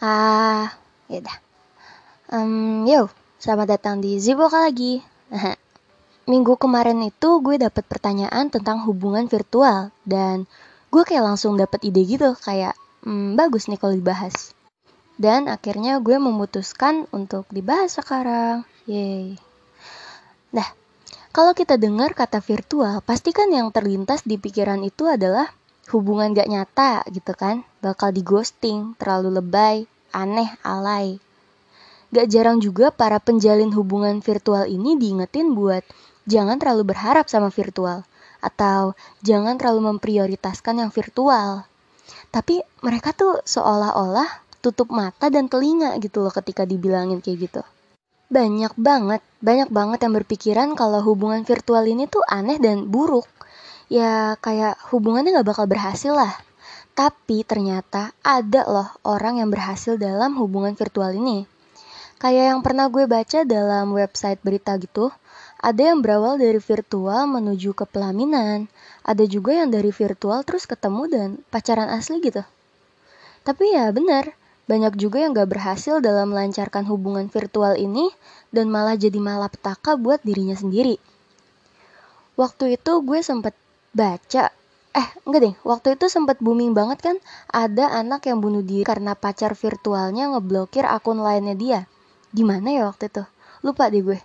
Ah, yaudah. Um, yo, selamat datang di Ziboka lagi. Minggu kemarin itu gue dapet pertanyaan tentang hubungan virtual dan gue kayak langsung dapet ide gitu kayak hmm, bagus nih kalau dibahas. Dan akhirnya gue memutuskan untuk dibahas sekarang. Yeay. Nah, kalau kita dengar kata virtual, pasti kan yang terlintas di pikiran itu adalah hubungan gak nyata gitu kan. Bakal di ghosting, terlalu lebay, aneh, alay. Gak jarang juga para penjalin hubungan virtual ini diingetin buat jangan terlalu berharap sama virtual. Atau jangan terlalu memprioritaskan yang virtual. Tapi mereka tuh seolah-olah tutup mata dan telinga gitu loh ketika dibilangin kayak gitu. Banyak banget, banyak banget yang berpikiran kalau hubungan virtual ini tuh aneh dan buruk. Ya kayak hubungannya gak bakal berhasil lah. Tapi ternyata ada loh orang yang berhasil dalam hubungan virtual ini. Kayak yang pernah gue baca dalam website berita gitu, ada yang berawal dari virtual menuju ke pelaminan, ada juga yang dari virtual terus ketemu dan pacaran asli gitu. Tapi ya benar, banyak juga yang gak berhasil dalam melancarkan hubungan virtual ini dan malah jadi malapetaka buat dirinya sendiri. Waktu itu gue sempet baca, eh enggak deh, waktu itu sempet booming banget kan ada anak yang bunuh diri karena pacar virtualnya ngeblokir akun lainnya dia. Di mana ya waktu itu? Lupa deh gue.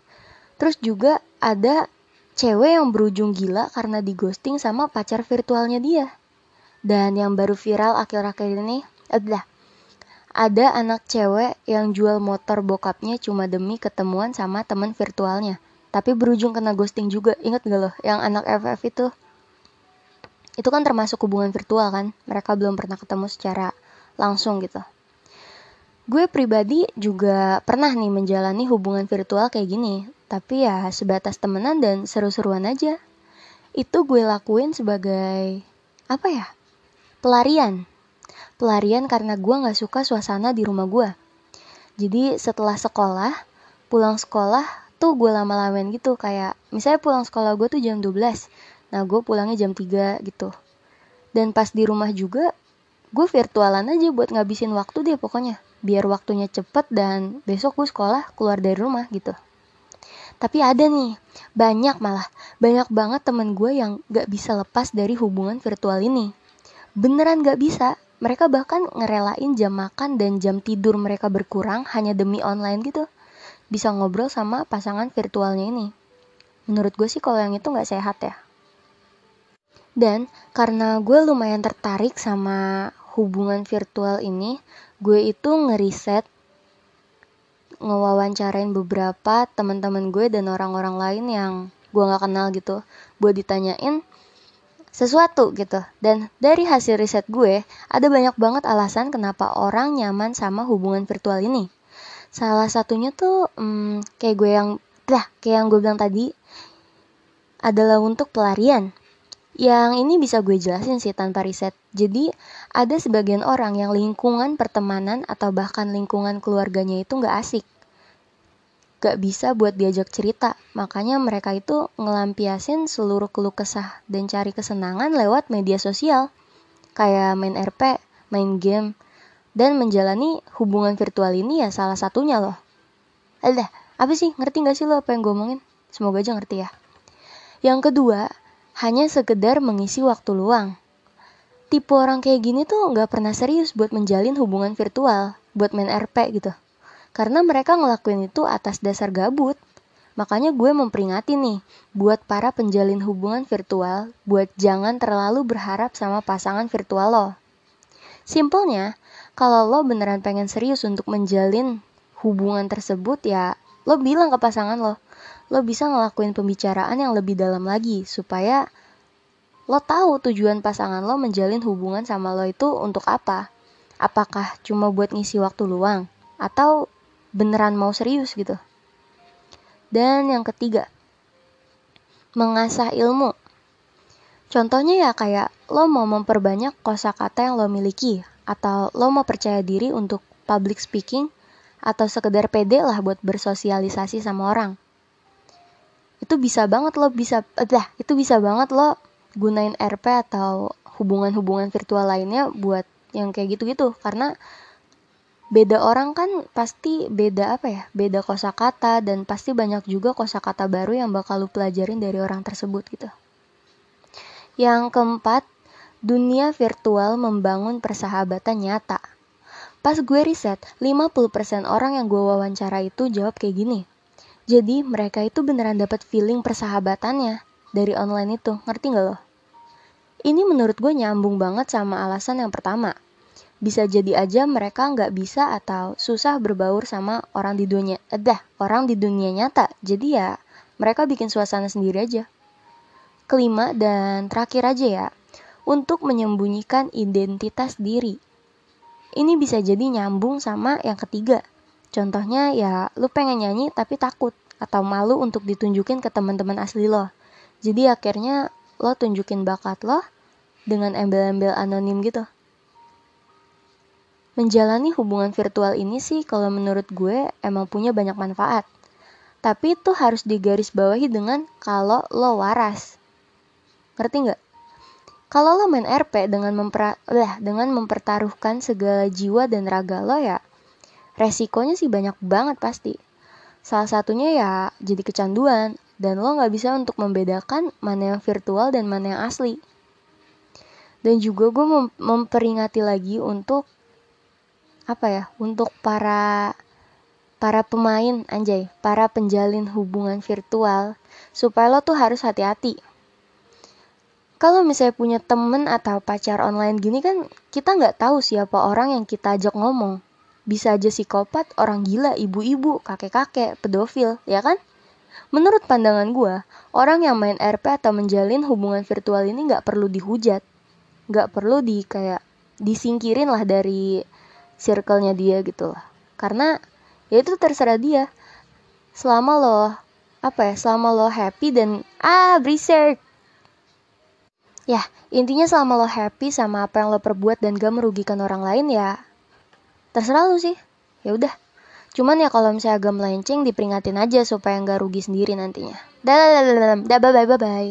Terus juga ada cewek yang berujung gila karena di ghosting sama pacar virtualnya dia. Dan yang baru viral akhir-akhir ini adalah ada anak cewek yang jual motor bokapnya cuma demi ketemuan sama teman virtualnya. Tapi berujung kena ghosting juga. Ingat gak loh yang anak FF itu? Itu kan termasuk hubungan virtual kan? Mereka belum pernah ketemu secara langsung gitu. Gue pribadi juga pernah nih menjalani hubungan virtual kayak gini. Tapi ya sebatas temenan dan seru-seruan aja. Itu gue lakuin sebagai apa ya? Pelarian pelarian karena gue gak suka suasana di rumah gue. Jadi setelah sekolah, pulang sekolah tuh gue lama-lamain gitu kayak misalnya pulang sekolah gue tuh jam 12 nah gue pulangnya jam 3 gitu dan pas di rumah juga gue virtualan aja buat ngabisin waktu deh pokoknya biar waktunya cepet dan besok gue sekolah keluar dari rumah gitu tapi ada nih banyak malah banyak banget temen gue yang gak bisa lepas dari hubungan virtual ini beneran gak bisa mereka bahkan ngerelain jam makan dan jam tidur mereka berkurang hanya demi online gitu. Bisa ngobrol sama pasangan virtualnya ini. Menurut gue sih kalau yang itu gak sehat ya. Dan karena gue lumayan tertarik sama hubungan virtual ini, gue itu ngeriset ngewawancarain beberapa teman-teman gue dan orang-orang lain yang gue gak kenal gitu buat ditanyain sesuatu gitu. Dan dari hasil riset gue, ada banyak banget alasan kenapa orang nyaman sama hubungan virtual ini. Salah satunya tuh hmm, kayak gue yang lah kayak yang gue bilang tadi adalah untuk pelarian. Yang ini bisa gue jelasin sih tanpa riset. Jadi ada sebagian orang yang lingkungan pertemanan atau bahkan lingkungan keluarganya itu nggak asik gak bisa buat diajak cerita. Makanya mereka itu ngelampiasin seluruh keluh kesah dan cari kesenangan lewat media sosial. Kayak main RP, main game, dan menjalani hubungan virtual ini ya salah satunya loh. Alah, apa sih? Ngerti gak sih lo apa yang gue omongin? Semoga aja ngerti ya. Yang kedua, hanya sekedar mengisi waktu luang. Tipe orang kayak gini tuh gak pernah serius buat menjalin hubungan virtual, buat main RP gitu. Karena mereka ngelakuin itu atas dasar gabut. Makanya gue memperingati nih, buat para penjalin hubungan virtual, buat jangan terlalu berharap sama pasangan virtual lo. Simpelnya, kalau lo beneran pengen serius untuk menjalin hubungan tersebut ya, lo bilang ke pasangan lo. Lo bisa ngelakuin pembicaraan yang lebih dalam lagi, supaya lo tahu tujuan pasangan lo menjalin hubungan sama lo itu untuk apa. Apakah cuma buat ngisi waktu luang? Atau beneran mau serius gitu. Dan yang ketiga, mengasah ilmu. Contohnya ya kayak lo mau memperbanyak kosakata yang lo miliki atau lo mau percaya diri untuk public speaking atau sekedar pede lah buat bersosialisasi sama orang. Itu bisa banget lo bisa eh, itu bisa banget lo gunain RP atau hubungan-hubungan virtual lainnya buat yang kayak gitu-gitu. Karena beda orang kan pasti beda apa ya beda kosakata dan pasti banyak juga kosakata baru yang bakal lu pelajarin dari orang tersebut gitu. Yang keempat dunia virtual membangun persahabatan nyata. Pas gue riset 50% orang yang gue wawancara itu jawab kayak gini jadi mereka itu beneran dapat feeling persahabatannya dari online itu ngerti gak lo? Ini menurut gue nyambung banget sama alasan yang pertama. Bisa jadi aja mereka nggak bisa atau susah berbaur sama orang di dunia eh, dah orang di dunia nyata. Jadi ya mereka bikin suasana sendiri aja. Kelima dan terakhir aja ya untuk menyembunyikan identitas diri. Ini bisa jadi nyambung sama yang ketiga contohnya ya lu pengen nyanyi tapi takut atau malu untuk ditunjukin ke teman-teman asli lo jadi akhirnya lo tunjukin bakat lo dengan embel-embel anonim gitu menjalani hubungan virtual ini sih kalau menurut gue emang punya banyak manfaat. Tapi itu harus digarisbawahi dengan kalau lo waras. Ngerti nggak? Kalau lo main RP dengan memper lah, dengan mempertaruhkan segala jiwa dan raga lo ya, resikonya sih banyak banget pasti. Salah satunya ya jadi kecanduan dan lo nggak bisa untuk membedakan mana yang virtual dan mana yang asli. Dan juga gue mem memperingati lagi untuk apa ya untuk para para pemain anjay para penjalin hubungan virtual supaya lo tuh harus hati-hati kalau misalnya punya temen atau pacar online gini kan kita nggak tahu siapa orang yang kita ajak ngomong bisa aja psikopat orang gila ibu-ibu kakek-kakek pedofil ya kan menurut pandangan gue orang yang main RP atau menjalin hubungan virtual ini nggak perlu dihujat nggak perlu di kayak disingkirin lah dari circle-nya dia gitu lah. Karena ya itu terserah dia. Selama lo apa ya, selama lo happy dan ah berisik. Ya, intinya selama lo happy sama apa yang lo perbuat dan gak merugikan orang lain ya terserah lo sih. Ya udah. Cuman ya kalau misalnya agak melenceng diperingatin aja supaya nggak rugi sendiri nantinya. Dah, dah, dah, dah, bye bye bye bye.